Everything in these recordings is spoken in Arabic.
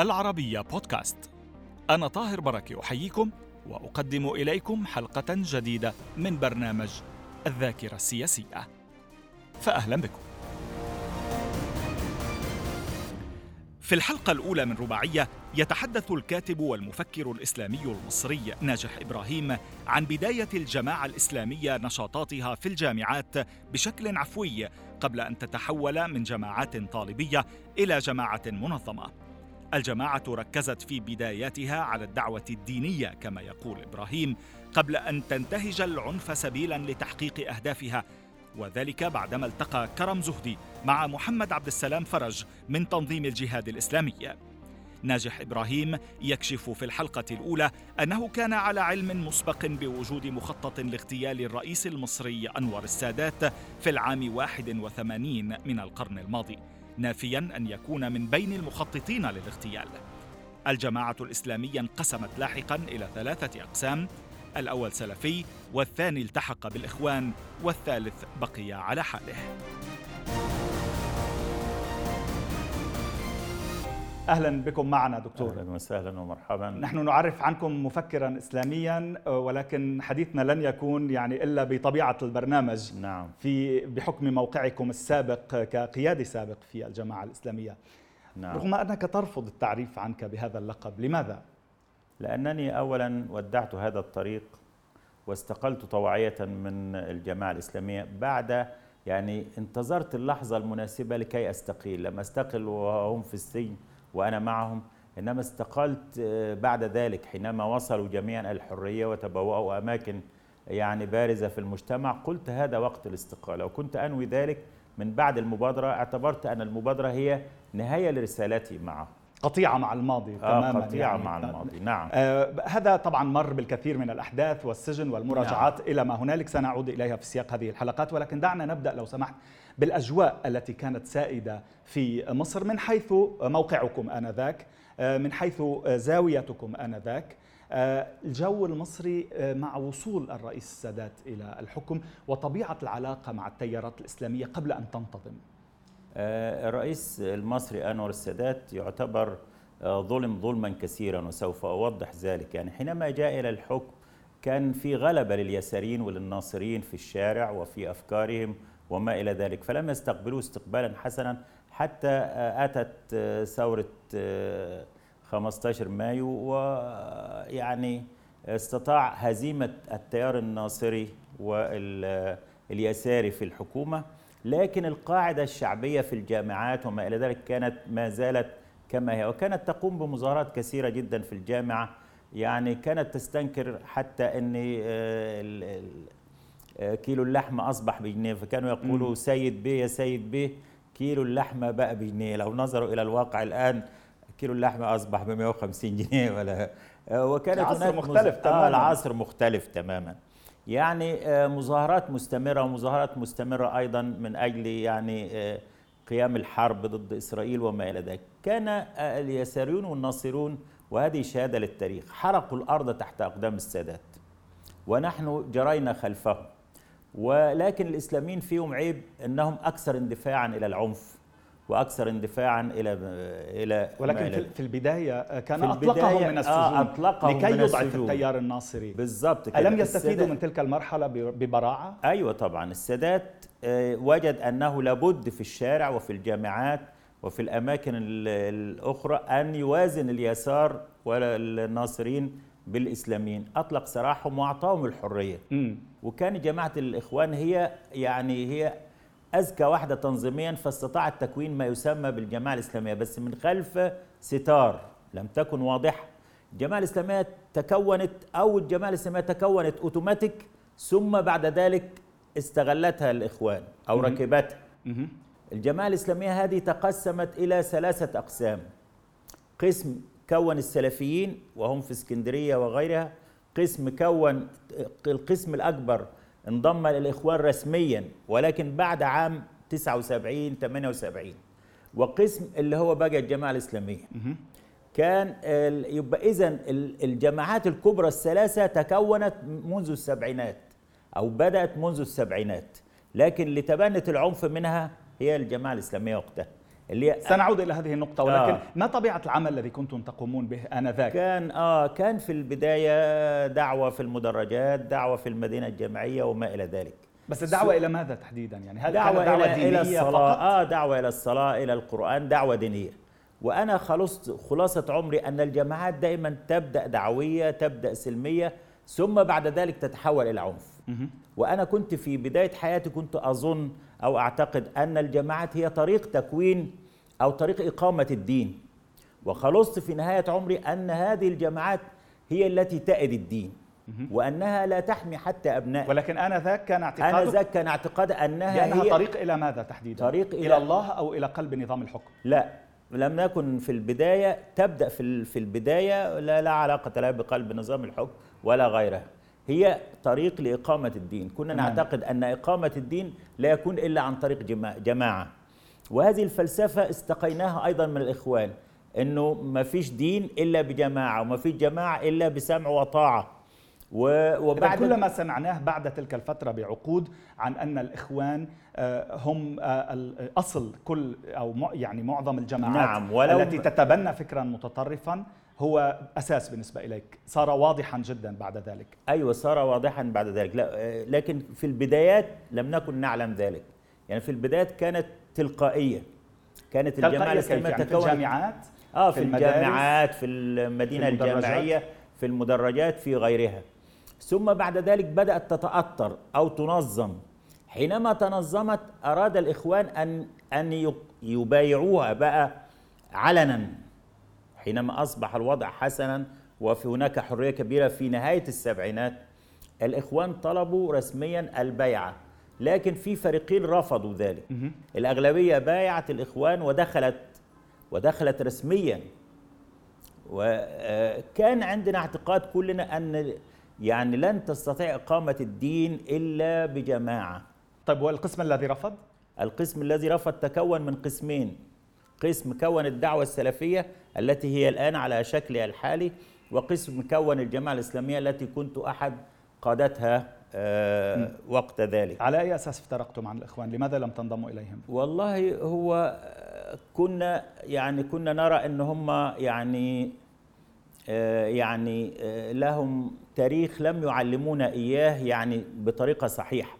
العربية بودكاست. أنا طاهر بركة أحييكم وأقدم إليكم حلقة جديدة من برنامج الذاكرة السياسية. فأهلا بكم. في الحلقة الأولى من رباعية يتحدث الكاتب والمفكر الإسلامي المصري ناجح إبراهيم عن بداية الجماعة الإسلامية نشاطاتها في الجامعات بشكل عفوي قبل أن تتحول من جماعات طالبية إلى جماعة منظمة. الجماعة ركزت في بداياتها على الدعوة الدينية كما يقول إبراهيم قبل أن تنتهج العنف سبيلا لتحقيق أهدافها. وذلك بعدما التقى كرم زهدي مع محمد عبد السلام فرج من تنظيم الجهاد الإسلامي. ناجح إبراهيم يكشف في الحلقة الأولى أنه كان على علم مسبق بوجود مخطط لاغتيال الرئيس المصري أنور السادات في العام 81 من القرن الماضي. نافيا أن يكون من بين المخططين للاغتيال. الجماعة الإسلامية انقسمت لاحقا إلى ثلاثة أقسام. الأول سلفي والثاني التحق بالإخوان والثالث بقي على حاله. أهلا بكم معنا دكتور. أهلا وسهلا ومرحبا. نحن نعرف عنكم مفكرا اسلاميا ولكن حديثنا لن يكون يعني إلا بطبيعة البرنامج. نعم. في بحكم موقعكم السابق كقيادي سابق في الجماعة الإسلامية. نعم. رغم أنك ترفض التعريف عنك بهذا اللقب لماذا؟ لأنني اولا ودعت هذا الطريق واستقلت طوعية من الجماعة الإسلامية بعد يعني انتظرت اللحظة المناسبة لكي أستقيل. لم أستقل وهم في السجن. وأنا معهم إنما استقلت آه، بعد ذلك حينما وصلوا جميعا الحرية وتبوأوا أماكن يعني بارزة في المجتمع قلت هذا وقت الاستقالة. وكنت أنوي ذلك من بعد المبادرة اعتبرت أن المبادرة هي نهاية لرسالتي معهم قطيعة مع الماضي آه تماما قطيعة يعني. مع الماضي نعم. آه هذا طبعا مر بالكثير من الأحداث والسجن والمراجعات نعم. إلى ما هنالك. سنعود إليها في سياق هذه الحلقات ولكن دعنا نبدأ لو سمحت بالأجواء التي كانت سائدة في مصر من حيث موقعكم آنذاك من حيث زاويتكم آنذاك. الجو المصري مع وصول الرئيس السادات إلى الحكم وطبيعة العلاقة مع التيارات الإسلامية قبل أن تنتظم. الرئيس المصري أنور السادات يعتبر ظلم ظلما كثيرا وسوف أوضح ذلك. يعني حينما جاء إلى الحكم كان في غلبة لليساريين وللناصريين في الشارع وفي أفكارهم وما إلى ذلك فلم يستقبلوه استقبالا حسنا حتى أتت ثورة 15 مايو ويعني استطاع هزيمة التيار الناصري واليساري في الحكومة. لكن القاعدة الشعبية في الجامعات وما إلى ذلك كانت ما زالت كما هي وكانت تقوم بمظاهرات كثيرة جدا في الجامعة. يعني كانت تستنكر حتى أن كيلو اللحمة أصبح بجنيه. فكانوا يقولوا سيد بيه يا سيد بيه كيلو اللحمة بقى بجنيه. لو نظروا إلى الواقع الآن كيلو اللحمة أصبح ب 150 جنيه ولا وكانت العصر مختلف مز... تماما آه العصر مختلف تماما. يعني آه مظاهرات مستمرة ومظاهرات مستمرة أيضا من أجل يعني آه قيام الحرب ضد إسرائيل وما إلى ذلك. كان آه اليساريون والناصرون وهذه شهادة للتاريخ حرقوا الأرض تحت أقدام السادات ونحن جرينا خلفهم ولكن الإسلاميين فيهم عيب إنهم أكثر اندفاعا إلى العنف. وأكثر اندفاعا إلى إلى ولكن إلى في البداية كان في اطلقهم من السجون آه أطلقهم لكي من يضعف التيار الناصري. بالضبط كده. ألم يستفيدوا من تلك المرحلة ببراعة؟ أيوه طبعا. السادات آه، وجد أنه لابد في الشارع وفي الجامعات وفي الأماكن الأخرى أن يوازن اليسار والناصرين بالإسلاميين. أطلق سراحهم واعطاهم الحرية. م. وكان جماعة الإخوان هي يعني هي اذكى واحدة تنظيميا فاستطاعت تكوين ما يسمى بالجماعة الإسلامية بس من خلف ستار لم تكن واضحة. الجماعة الإسلامية تكونت أو الجماعة الإسلامية تكونت أوتوماتيك ثم بعد ذلك استغلتها الإخوان أو ركبتها. الجماعة الإسلامية هذه تقسمت إلى ثلاثة أقسام. قسم كون السلفيين وهم في اسكندرية وغيرها قسم كون القسم الأكبر انضم للإخوان رسميا ولكن بعد عام 79 78 وقسم اللي هو بقى الجماعة الإسلامية. كان يبقى اذا الجماعات الكبرى الثلاثة تكونت منذ السبعينات أو بدأت منذ السبعينات. لكن اللي تبنت العنف منها هي الجماعة الإسلامية وقتها. اللي سنعود إلى هذه النقطة ولكن آه. ما طبيعة العمل الذي كنتم تقومون به آنذاك؟ كان آه كان في البداية دعوة في المدرجات دعوة في المدينة الجامعية وما إلى ذلك. بس الدعوه إلى ماذا تحديدا؟ يعني هل دعوة, دعوة إلى, إلى الصلاة فقط؟ آه دعوة إلى الصلاة إلى القرآن دعوة دينية. وأنا خلصت خلاصة عمري أن الجماعات دائما تبدأ دعوية تبدأ سلمية ثم بعد ذلك تتحول إلى عنف. وأنا كنت في بداية حياتي كنت أظن أو أعتقد أن الجماعات هي طريق تكوين أو طريق إقامة الدين وخلصت في نهاية عمري أن هذه الجماعات هي التي تأد الدين وأنها لا تحمي حتى أبناء ولكن أنا ذاك كان اعتقاد أنا ذاك كان اعتقاد أنها هي طريق إلى ماذا تحديدا؟ طريق إلى, إلى الله أو إلى قلب نظام الحكم؟ لا لم نكن في البداية تبدأ في في البداية لا, لا علاقة لها بقلب نظام الحكم ولا غيرها هي طريق لإقامة الدين كنا. نعتقد أن إقامة الدين لا يكون إلا عن طريق جماعة وهذه الفلسفة استقيناها أيضا من الإخوان إنه ما فيش دين إلا بجماعة وما فيش جماعة إلا بسمع وطاعة. وبعد كل ما سمعناه بعد تلك الفترة بعقود عن أن الإخوان آه، هم آه، أصل كل أو يعني معظم الجماعات نعم ولو التي تتبنى فكرا متطرفا هو أساس بالنسبة إليك صار واضحا جدا بعد ذلك. أيوة صار واضحا بعد ذلك. آه، لكن في البدايات لم نكن نعلم ذلك. يعني في البدايات كانت تلقائية كانت الجماعة الإسلامية يعني في الجامعات؟ آه في, في الجامعات في المدينة في الجامعية في المدرجات في غيرها. ثم بعد ذلك بدأت تتأطر أو تنظم. حينما تنظمت أراد الإخوان أن أن يبايعوها بقى علنا. حينما أصبح الوضع حسنا وفي هناك حرية كبيرة في نهاية السبعينات الإخوان طلبوا رسميا البيعة. لكن في فريقين رفضوا ذلك. الأغلبية بايعت الإخوان ودخلت ودخلت رسميا. وكان عندنا اعتقاد كلنا أن يعني لن تستطيع إقامة الدين إلا بجماعة. طيب والقسم الذي رفض؟ القسم الذي رفض تكون من قسمين. قسم كون الدعوة السلفية التي هي الآن على شكلها الحالي وقسم كون الجماعة الإسلامية التي كنت أحد قادتها آه وقت ذلك على أي أساس افترقتم عن الإخوان؟ لماذا لم تنضموا إليهم؟ والله هو كنا يعني كنا نرى أن هم يعني آه يعني آه لهم تاريخ لم يعلمونا إياه يعني بطريقة صحيحة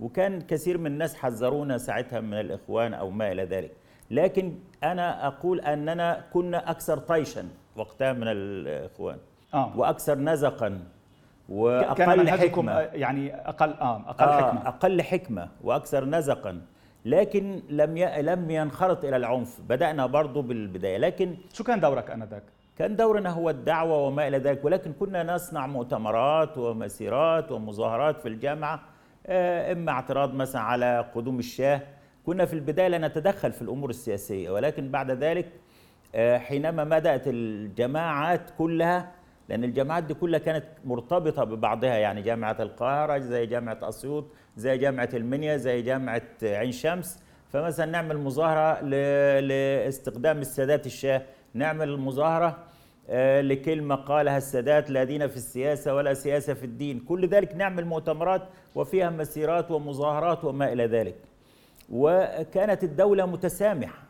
وكان كثير من الناس حذرونا ساعتها من الإخوان أو ما إلى ذلك لكن أنا أقول أننا كنا أكثر طيشا وقتها من الإخوان آه. وأكثر نزقا وأقل حكمة. يعني أقل آه أقل آه حكمة. أقل حكمة وأكثر نزقا. لكن لم ي... لم ينخرط إلى العنف. بدأنا برضو بالبداية. لكن شو كان دورك آنذاك؟ كان دورنا هو الدعوة وما إلى ذلك. ولكن كنا نصنع مؤتمرات ومسيرات ومظاهرات في الجامعة آه، إما اعتراض مثلا على قدوم الشاه. كنا في البداية لا نتدخل في الأمور السياسية. ولكن بعد ذلك آه، حينما بدأت الجماعات كلها لأن الجامعات دي كلها كانت مرتبطة ببعضها يعني جامعة القاهرة زي جامعة أسيوط زي جامعة المنيا زي جامعة عين شمس. فمثلا نعمل مظاهرة لاستخدام السادات الشاه نعمل مظاهرة آه، لكلمة قالها السادات لا دين في السياسة ولا سياسة في الدين. كل ذلك نعمل مؤتمرات وفيها مسيرات ومظاهرات وما إلى ذلك. وكانت الدولة متسامحة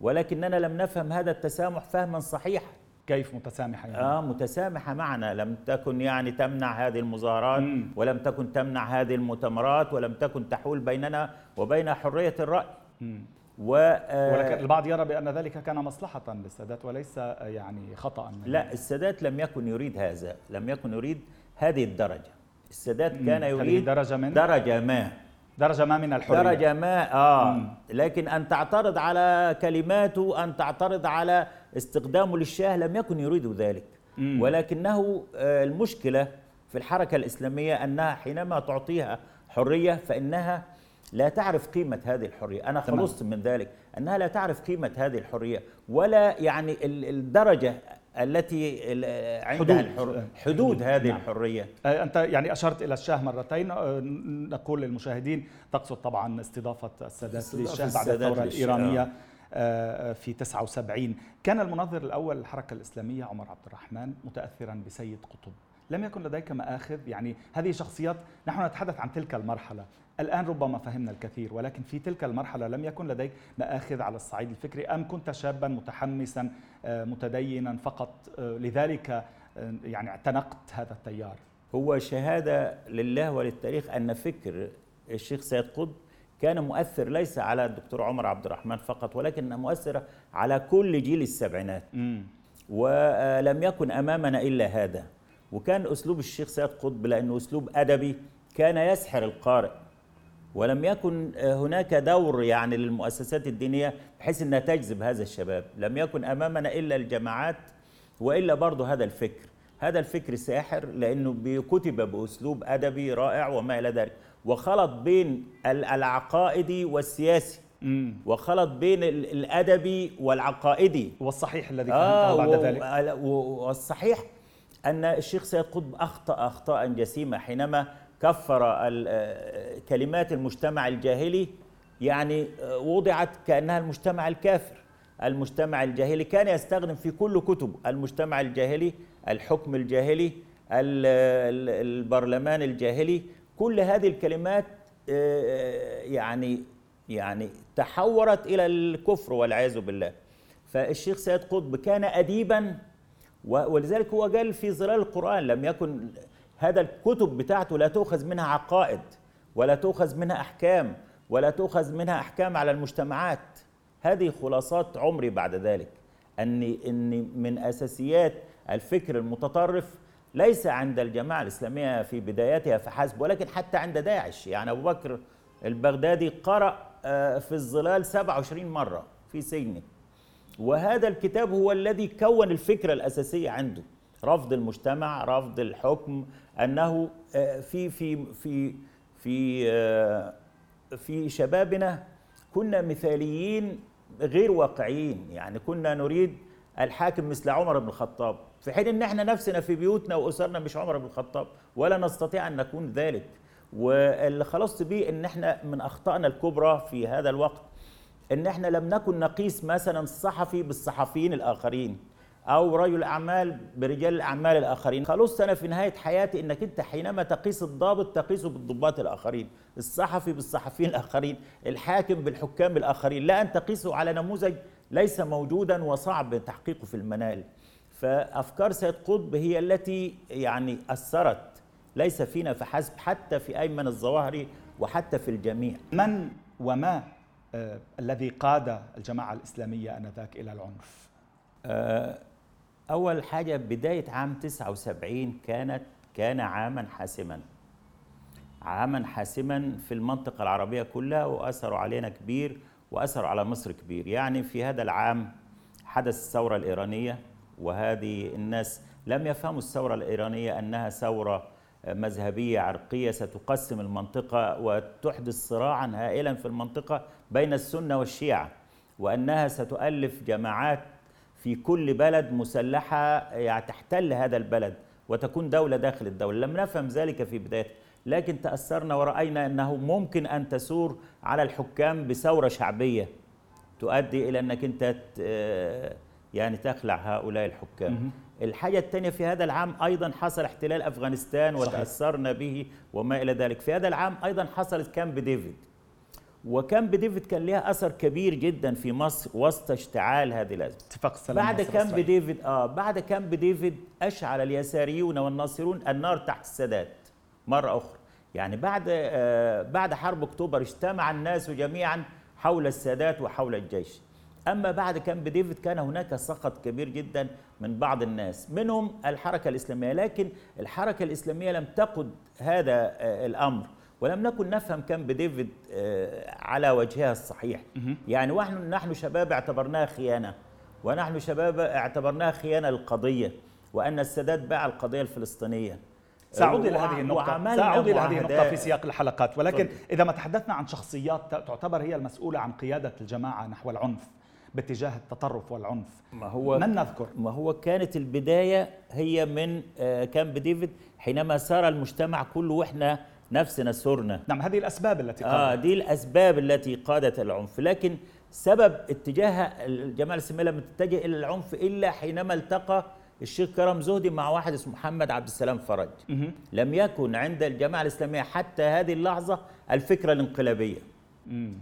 ولكننا لم نفهم هذا التسامح فهما صحيحا. كيف متسامحة يعني؟ آه متسامحة معنا. لم تكن يعني تمنع هذه المظاهرات مم. ولم تكن تمنع هذه المؤتمرات ولم تكن تحول بيننا وبين حرية الرأي. مم. و ولكن البعض يرى بأن ذلك كان مصلحة للسادات وليس يعني خطأ. لا السادات لم يكن يريد هذا لم يكن يريد هذه الدرجة. السادات كان يريد درجة من؟ درجة ما. درجة ما من الحرية. درجة ما آه. مم. لكن أن تعترض على كلماته أن تعترض على استخدامه للشاه لم يكن يريد ذلك. مم. ولكنه آه، المشكلة في الحركة الإسلامية أنها حينما تعطيها حرية فإنها لا تعرف قيمة هذه الحرية. أنا خلصت من ذلك. أنها لا تعرف قيمة هذه الحرية ولا يعني الدرجة التي عندها حدود, الحر... حدود هذه نعم. الحرية أنت يعني أشرت إلى الشاه مرتين آه، نقول للمشاهدين تقصد طبعا استضافة السادات للشاه بعد الثورة الإيرانية آه. في 79 كان المنظر الأول للحركة الإسلامية عمر عبد الرحمن متأثرا بسيد قطب. لم يكن لديك مآخذ؟ يعني هذه شخصيات نحن نتحدث عن تلك المرحلة. الآن ربما فهمنا الكثير ولكن في تلك المرحلة لم يكن لديك مآخذ على الصعيد الفكري أم كنت شابا متحمسا آه، متدينا فقط آه، لذلك آه، يعني اعتنقت هذا التيار؟ هو شهادة لله وللتاريخ أن فكر الشيخ سيد قطب كان مؤثر ليس على الدكتور عمر عبد الرحمن فقط ولكن مؤثر على كل جيل السبعينات. ولم يكن أمامنا إلا هذا. وكان أسلوب الشيخ سيد قطب لأنه أسلوب أدبي كان يسحر القارئ. ولم يكن هناك دور يعني للمؤسسات الدينية بحيث أنها تجذب هذا الشباب. لم يكن أمامنا إلا الجماعات وإلا برضه هذا الفكر. هذا الفكر ساحر لأنه كتب بأسلوب أدبي رائع وما إلى ذلك. وخلط بين العقائدي والسياسي. مم. وخلط بين الأدبي والعقائدي. والصحيح الذي آه بعد ذلك. والصحيح أن الشيخ سيد قطب أخطأ أخطاء جسيمة حينما كفر كلمات المجتمع الجاهلي يعني وضعت كأنها المجتمع الكافر. المجتمع الجاهلي كان يستخدم في كل كتب المجتمع الجاهلي الحكم الجاهلي البرلمان الجاهلي. كل هذه الكلمات آه، يعني يعني تحورت إلى الكفر والعياذ بالله. فالشيخ سيد قطب كان اديبا ولذلك هو قال في ظلال القرآن لم يكن هذا الكتب بتاعته لا تؤخذ منها عقائد ولا تؤخذ منها أحكام ولا تؤخذ منها أحكام على المجتمعات. هذه خلاصات عمري بعد ذلك. أني إني من أساسيات الفكر المتطرف ليس عند الجماعة الإسلامية في بدايتها فحسب ولكن حتى عند داعش. يعني أبو بكر البغدادي قرأ آه، في الظلال 27 مرة في سجنه. وهذا الكتاب هو الذي كون الفكرة الأساسية عنده. رفض المجتمع رفض الحكم أنه آه، في في في في آه، في شبابنا كنا مثاليين غير واقعيين. يعني كنا نريد الحاكم مثل عمر بن الخطاب. في حين إن إحنا نفسنا في بيوتنا وأسرنا مش عمر بن الخطاب ولا نستطيع أن نكون ذلك. واللي خلصت بيه إن إحنا من أخطائنا الكبرى في هذا الوقت إن إحنا لم نكن نقيس مثلا الصحفي بالصحفيين الآخرين. أو رجل الأعمال برجال الأعمال الآخرين. خلصت أنا في نهاية حياتي إنك أنت حينما تقيس الضابط تقيسه بالضباط الآخرين الصحفي بالصحفيين الآخرين الحاكم بالحكام الآخرين. لا أن تقيسه على نموذج ليس موجودا وصعب تحقيقه في المنال. فأفكار سيد قطب هي التي يعني أثرت ليس فينا فحسب حتى في أيمن الظواهري وحتى في الجميع. من وما آه الذي قاد الجماعة الإسلامية آنذاك إلى العنف؟ آه أول حاجة بداية عام 79 كانت كان عاما حاسما. عاما حاسما في المنطقة العربية كلها واثروا علينا كبير وأثر على مصر كبير. يعني في هذا العام حدث الثورة الإيرانية وهذه الناس لم يفهموا الثورة الإيرانية أنها ثورة مذهبية عرقية ستقسم المنطقة وتحدث صراعا هائلا في المنطقة بين السنة والشيعة وأنها ستؤلف جماعات في كل بلد مسلحة يعني تحتل هذا البلد وتكون دولة داخل الدولة. لم نفهم ذلك في بداية لكن تأثرنا ورأينا أنه ممكن أن تسور على الحكام بثورة شعبية تؤدي إلى أنك أنت يعني تخلع هؤلاء الحكام. الحاجة الثانية في هذا العام أيضا حصل احتلال أفغانستان وتأثرنا به وما إلى ذلك. في هذا العام أيضا حصلت كامب ديفيد. وكامب ديفيد كان لها أثر كبير جدا في مصر وسط اشتعال هذه الأزمة. اتفاق السلام بعد كامب ديفيد آه بعد كامب ديفيد أشعل اليساريون والناصرون النار تحت السادات مرة أخرى. يعني بعد آه بعد حرب أكتوبر اجتمع الناس جميعا حول السادات وحول الجيش. أما بعد كامب ديفيد كان هناك سخط كبير جدا من بعض الناس منهم الحركة الإسلامية. لكن الحركة الإسلامية لم تقد هذا آه، الأمر. ولم نكن نفهم كامب ديفيد آه، على وجهها الصحيح. يعني ونحن نحن شباب اعتبرناها خيانة ونحن شباب اعتبرناها خيانة للقضية وأن السادات باع القضية الفلسطينية. سأعود إلى هذه النقطة. سأعود إلى هذه النقطة في سياق الحلقات. ولكن إذا ما تحدثنا عن شخصيات تعتبر هي المسؤولة عن قيادة الجماعة نحو العنف باتجاه التطرف والعنف. ما هو من نذكر؟ ما هو كانت البداية هي من آه، كامب ديفيد حينما سار المجتمع كله وإحنا نفسنا سرنا نعم هذه الأسباب التي قادت. آه دي الأسباب التي قادت العنف. لكن سبب اتجاه الجماعه الاسلاميه لم تتجه إلى العنف إلا حينما التقى الشيخ كرم زهدي مع واحد اسمه محمد عبد السلام فرج. لم يكن عند الجماعة الإسلامية حتى هذه اللحظة الفكرة الانقلابية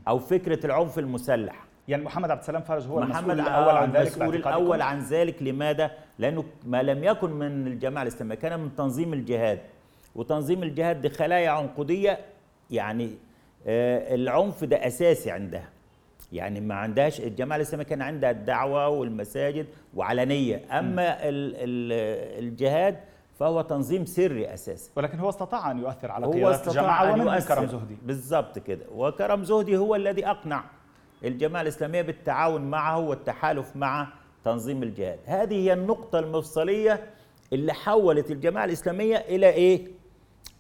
أو فكرة العنف المسلح. يعني محمد عبد السلام فرج هو محمد المسؤول الأول عن ذلك المسؤول الأول عن ذلك لماذا؟ لأنه ما لم يكن من الجماعة الإسلامية كان من تنظيم الجهاد. وتنظيم الجهاد دي خلايا عنقودية يعني آه، العنف ده أساسي عندها. يعني ما عندهاش الجماعة الإسلامية كان عندها الدعوة والمساجد وعلنية. أما ال ال الجهاد فهو تنظيم سري أساسا. ولكن هو استطاع أن يؤثر على هو قيادات الجماعة ومن يؤثر. كرم زهدي. بالظبط كده. وكرم زهدي هو الذي أقنع الجماعة الإسلامية بالتعاون معه والتحالف مع تنظيم الجهاد. هذه هي النقطة المفصلية اللي حولت الجماعة الإسلامية إلى إيه؟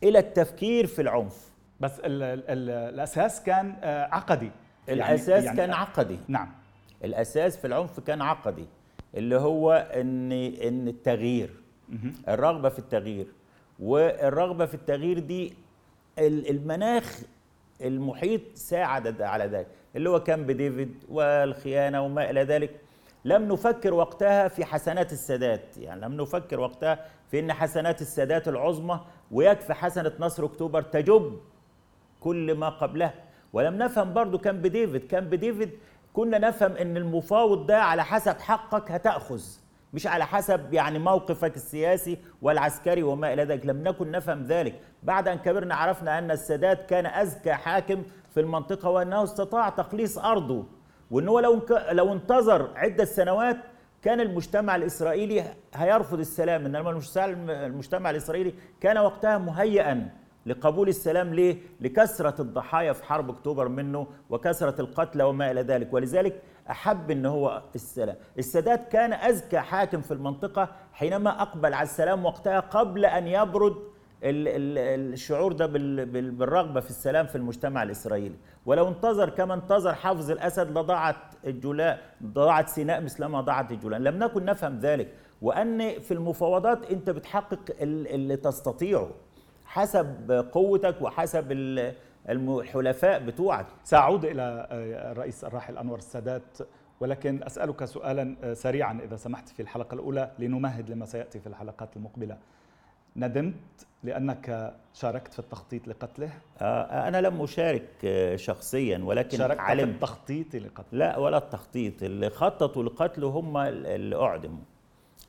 إلى التفكير في العنف. بس ال ال ال الأساس كان آه، عقدي. الأساس يعني كان عقدي. نعم. الأساس في العنف كان عقدي اللي هو إن إن التغيير. الرغبة في التغيير. والرغبة في التغيير دي ال- المناخ المحيط ساعد على ذلك اللي هو كامب ديفيد والخيانة وما إلى ذلك. لم نفكر وقتها في حسنات السادات. يعني لم نفكر وقتها في إن حسنات السادات العظمى ويكفي حسنة نصر أكتوبر تجب كل ما قبلها ولم نفهم برضو كامب ديفيد كامب ديفيد كنا نفهم إن المفاوض ده على حسب حقك هتأخذ مش على حسب يعني موقفك السياسي والعسكري وما إلى ذلك. لم نكن نفهم ذلك. بعد أن كبرنا عرفنا أن السادات كان اذكى حاكم في المنطقة وأنه استطاع تخليص أرضه. وان هو لو لو انتظر عدة سنوات كان المجتمع الإسرائيلي هيرفض السلام إنما المجتمع الإسرائيلي كان وقتها مهيئا لقبول السلام ليه؟ لكثرة الضحايا في حرب أكتوبر منه وكثرة القتلى وما إلى ذلك ولذلك أحب أن هو السلام السادات كان أذكى حاكم في المنطقة حينما أقبل على السلام وقتها قبل أن يبرد الشعور ده بال- بال- بالرغبة في السلام في المجتمع الإسرائيلي. ولو انتظر كما انتظر حافظ الأسد لضاعت الجولاء ضاعت سيناء مثلما ضاعت الجولان. لم نكن نفهم ذلك. وأن في المفاوضات أنت بتحقق ال- اللي تستطيعه حسب قوتك وحسب الحلفاء بتوعك. سأعود إلى آه، الرئيس الراحل أنور السادات. ولكن أسألك سؤالا آه، سريعا إذا سمحت في الحلقة الأولى لنمهد لما سيأتي في الحلقات المقبلة. ندمت لأنك شاركت في التخطيط لقتله؟ آه، أنا لم أشارك آه، شخصيا ولكن شاركت في علمت. التخطيط لقتله. لا ولا التخطيط. اللي خططوا لقتله هم اللي أعدموا.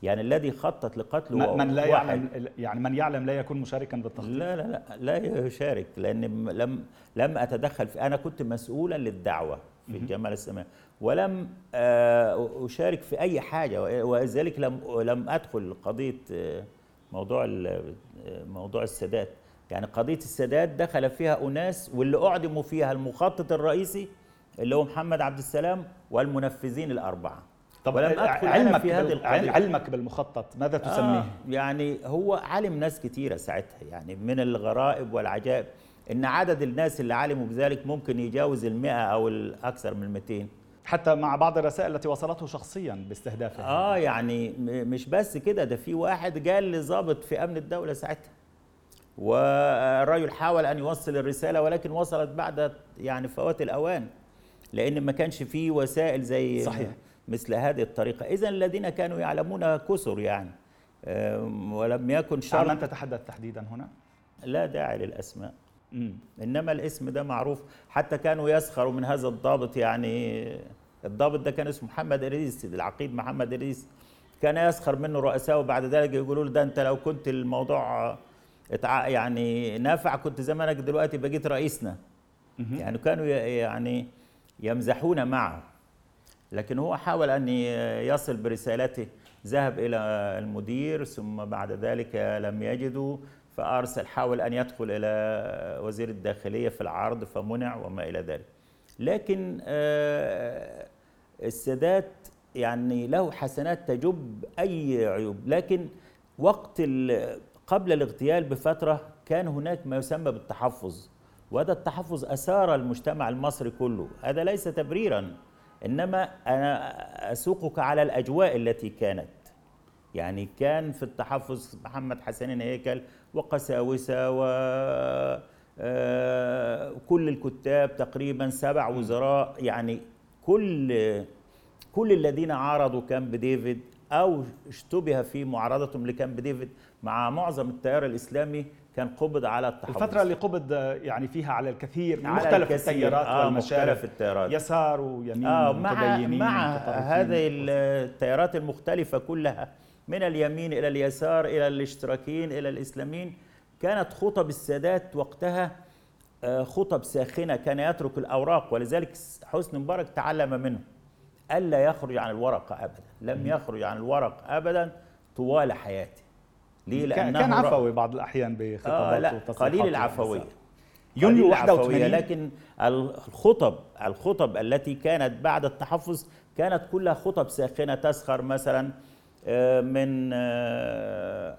يعني الذي خطط لقتله من من لا. يعلم يعني من يعلم لا يكون مشاركا بالتخطيط. لا لا لا لا يشارك لأن لم لم أتدخل في أنا كنت مسؤولا للدعوة في الجماعه الاسلاميه ولم آه، أشارك في أي حاجة ولذلك لم لم أدخل قضية آه، موضوع ال- آه، موضوع السادات يعني قضية السادات دخل فيها أناس واللي أعدموا فيها المخطط الرئيسي اللي هو محمد عبد السلام والمنفذين الأربعة طب ولم أدخل علمك في هذه القضية. علمك بالمخطط ماذا تسميه؟ آه يعني هو علم ناس كتيرة ساعتها يعني من الغرائب والعجائب إن عدد الناس اللي علموا بذلك ممكن يجاوز المئة أو الأكثر من 200 حتى مع بعض الرسائل التي وصلته شخصيا باستهدافه. آه يعني مش بس كده ده في واحد قال لضابط في أمن الدولة ساعتها. والرجل حاول أن يوصل الرسالة ولكن وصلت بعد يعني فوات الأوان لأن ما كانش فيه وسائل زي صحيح. مثل هذه الطريقة. إذا الذين كانوا يعلمون كثر يعني. ولم يكن عن شرط من تتحدث تحديدا هنا؟ لا داعي للأسماء. مم. إنما الاسم ده معروف. حتى كانوا يسخروا من هذا الضابط يعني الضابط ده كان اسمه محمد إدريس العقيد محمد إدريس. كان يسخر منه رؤساء وبعد ذلك يقولوا له ده أنت لو كنت الموضوع. يعني نافع كنت زمانك دلوقتي بقيت رئيسنا. يعني كانوا يعني يمزحون معه. لكن هو حاول ي- يصل برسالته ذهب إلى المدير ثم بعد ذلك لم يجدوا. فأرسل حاول أن يدخل إلى وزير الداخلية في العرض فمنع وما إلى ذلك. لكن آه، السادات يعني له حسنات تجب أي عيوب. لكن وقت قبل الاغتيال بفترة كان هناك ما يسمى بالتحفظ وهذا التحفظ أثار المجتمع المصري كله. هذا ليس تبريرا إنما أنا أسوقك على الأجواء التي كانت. يعني كان في التحفظ محمد حسنين هيكل وقساوسة و آه، كل الكتاب تقريبا سبع وزراء. يعني كل كل الذين عارضوا كامب ديفيد أو اشتبه في معارضتهم لكامب ديفيد مع معظم التيار الإسلامي كان قبض على التحفظ. الفترة اللي قبض يعني فيها على الكثير من مختلف. التيارات آه والمشارف. مختلف التيارات. يسار ويمين آه مع مع. هذه التيارات المختلفة كلها من اليمين إلى اليسار إلى الاشتراكيين إلى الإسلاميين. كانت خطب السادات وقتها آه، خطب ساخنة كان يترك الأوراق ولذلك حسني مبارك تعلم منه. ألا يخرج عن الورقة أبدا. لم يخرج عن الورق أبدا طوال حياته ليه؟ كان لأنه كان عفوي بعض الأحيان آه بخطابات لا قليل اليسار. العفوية. يونيو قليل العفوية، 81 لكن الخطب الخطب التي كانت بعد التحفظ كانت كلها خطب ساخنة تسخر مثلا آه، من آه،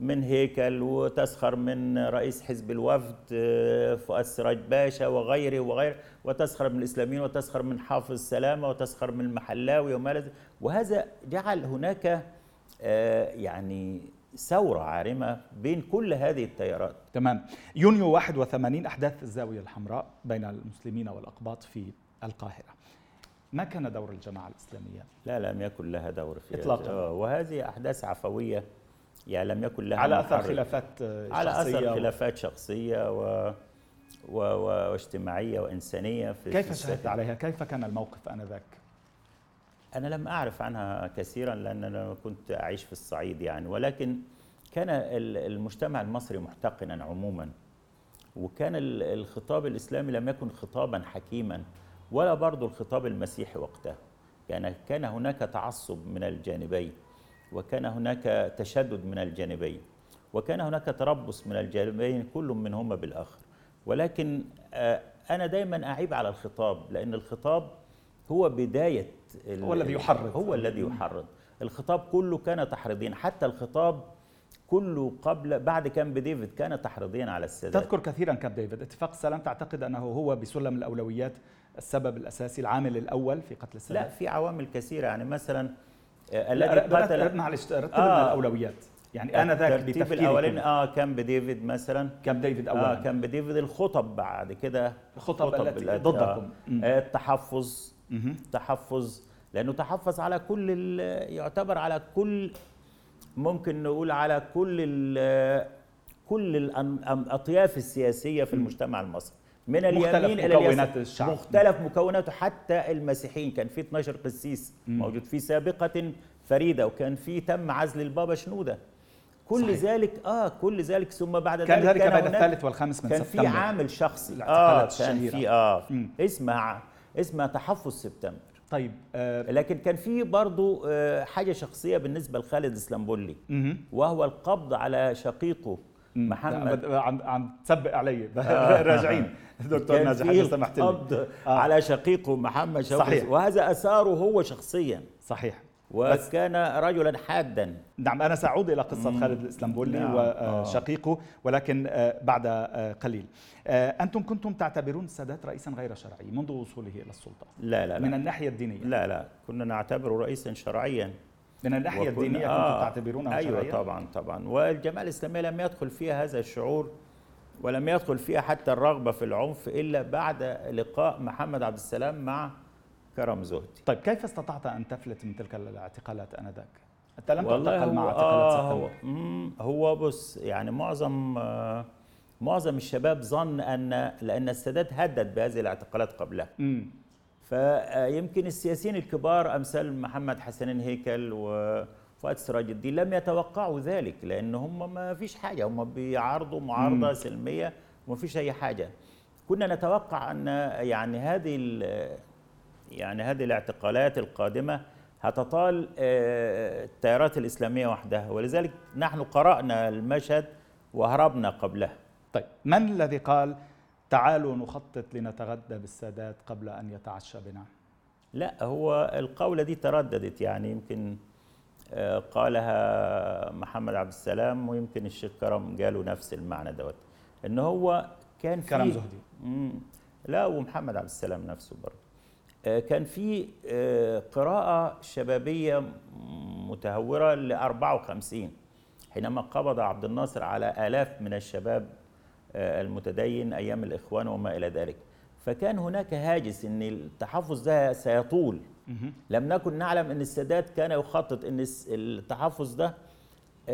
من هيكل وتسخر من رئيس حزب الوفد آه، فؤاد سراج باشا وغيره وغيره وتسخر من الإسلاميين وتسخر من حافظ سلامة وتسخر من المحلاوي وما وهذا جعل هناك آه، يعني ثورة عارمة بين كل هذه التيارات. تمام. يونيو 81 أحداث الزاوية الحمراء بين المسلمين والأقباط في القاهرة. ما كان دور الجماعة الإسلامية؟ لا لم يكن لها دور في إطلاقاً. آه، وهذه أحداث عفوية يعني لم يكن لها على أثر محرك. خلافات آه، على شخصية اثر و- خلافات شخصية و... و... و... واجتماعية وإنسانية في كيف شهدت. عليها؟ كيف كان الموقف آنذاك؟ أنا لم أعرف عنها كثيرا لأن أنا كنت أعيش في الصعيد يعني ولكن كان ال- المجتمع المصري محتقنا عموما وكان ال- الخطاب الإسلامي لم يكن خطابا حكيما ولا برضه الخطاب المسيحي وقتها. يعني كان هناك تعصب من الجانبين وكان هناك تشدد من الجانبين وكان هناك تربص من الجانبين كل منهما بالآخر. ولكن آه، أنا دايما أعيب على الخطاب لأن الخطاب هو بداية ال- هو الذي يحرض. هو الذي يحرض. الخطاب كله كان تحريضيا حتى الخطاب كله قبل بعد كامب ديفيد كان تحريضيا على السادات. تذكر كثيرا كامب ديفيد اتفاق السلام تعتقد أنه هو بسلم الأولويات السبب الأساسي العامل الأول في قتل لا السادات؟ في عوامل كثيرة. يعني مثلا آه، لا الذي لا قتل معلش رتب آه. لنا الأولويات. يعني أنا ذاك الترتيب الأولاني آه كامب ديفيد مثلا. كامب ديفيد آه أولا كامب ديفيد الخطب بعد كده. الخطب التي التي- ضدكم. آه التحفظ. مهم. تحفظ. لأنه تحفظ على كل يعتبر على كل ممكن نقول على كل كل الأطياف السياسية في المجتمع المصري. من اليمين إلى مكونات الشعب. مختلف مكوناته حتى المسيحيين كان في 12 قسيس موجود. في سابقة فريدة وكان في تم عزل البابا شنودة. كل صحيح. ذلك آه كل ذلك. ثم بعد كان ذلك ذلك بين هناك- الثالث والخامس من كان سبتمبر. في عامل شخصي. آه كان. في آه. اسمها اسمها تحفظ سبتمبر. طيب آه لكن كان في برضو آه، حاجة شخصية بالنسبة لخالد إسلامبولي. وهو القبض على شقيقه. محمد. عم عم تسبق علي. راجعين. دكتور ناجح اذا سمحت لي. القبض آه. على شقيقه محمد شوقي. صحيح. وهذا أثاره هو شخصيا. صحيح. وكان رجلا حادا. نعم أنا سأعود إلى قصة خالد الإسلامبولي نعم. آه. وشقيقه ولكن آه، بعد آه، قليل. آه، أنتم كنتم تعتبرون السادات رئيسا غير شرعي منذ وصوله إلى السلطة؟ لا لا من لا الناحية الدينية؟ لا لا. كنا نعتبره رئيسا شرعيا. من الناحية الدينية كنتم آه، تعتبرونه أيوه شرعيا طبعا طبعا. والجماعه الاسلاميه لم يدخل فيها هذا الشعور ولم يدخل فيها حتى الرغبة في العنف إلا بعد لقاء محمد عبد السلام مع كرم زهدي. طيب كيف استطعت أن تفلت من تلك الاعتقالات آنذاك؟ أنت لم تعتقل مع اعتقالات آه هو, هو بص يعني معظم آه معظم الشباب ظن أن لأن السادات هدد بهذه الاعتقالات قبلها. فيمكن السياسيين الكبار أمثال محمد حسنين هيكل وفؤاد سراج الدين لم يتوقعوا ذلك لأن هم ما فيش حاجة هم بيعارضوا معارضة مم. سلمية وما فيش أي حاجة كنا نتوقع أن يعني هذه يعني هذه الاعتقالات القادمة هتطال آه، التيارات الإسلامية وحدها ولذلك نحن قرأنا المشهد وهربنا قبلها طيب من الذي قال تعالوا نخطط لنتغدى بالسادات قبل أن يتعشى بنا؟ لا هو القولة دي ترددت يعني يمكن آه، قالها محمد عبد السلام ويمكن الشيخ كرم قالوا نفس المعنى دوت إن هو كان في كرم زهدي. لا ومحمد عبد السلام نفسه برضه آه، كان في آه، قراءة شبابية متهورة ل 54 حينما قبض عبد الناصر على آلاف من الشباب المتدين أيام الإخوان وما إلى ذلك. فكان هناك هاجس أن التحفظ ده سيطول. لم نكن نعلم إن السادات كان يخطط إن التحفظ ده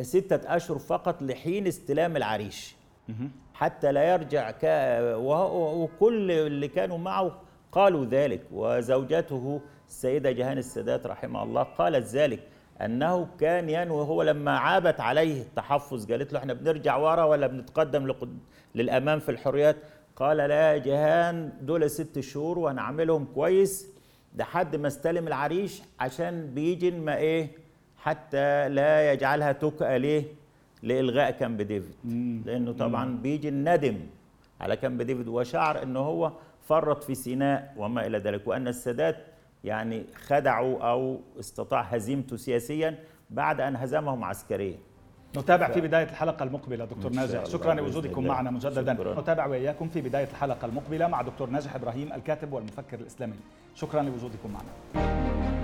ستة أشهر فقط لحين استلام العريش. حتى لا يرجع ك... وكل اللي كانوا معه قالوا ذلك. وزوجته السيدة جهان السادات رحمه الله قالت ذلك. أنه كان ينوي هو لما عابت عليه التحفظ قالت له إحنا بنرجع ورا ولا بنتقدم لقد... للأمام في الحريات؟ قال لا يا جهان دول ست شهور وهنعملهم كويس لحد ما استلم العريش عشان بيجن ما إيه حتى لا يجعلها تكأ ليه؟ لإلغاء كامب ديفيد. لأنه طبعا بيجي الندم على كامب ديفيد وشعر أنه هو فرط في سيناء وما إلى ذلك وأن السادات يعني خدعوا أو استطاع هزيمته سياسيا بعد أن هزمهم عسكريا. نتابع في بداية الحلقة المقبلة دكتور ناجح. شكرا لوجودكم معنا مجددا. شكرا. نتابع وإياكم في بداية الحلقة المقبلة مع دكتور ناجح إبراهيم الكاتب والمفكر الإسلامي. شكرا لوجودكم معنا.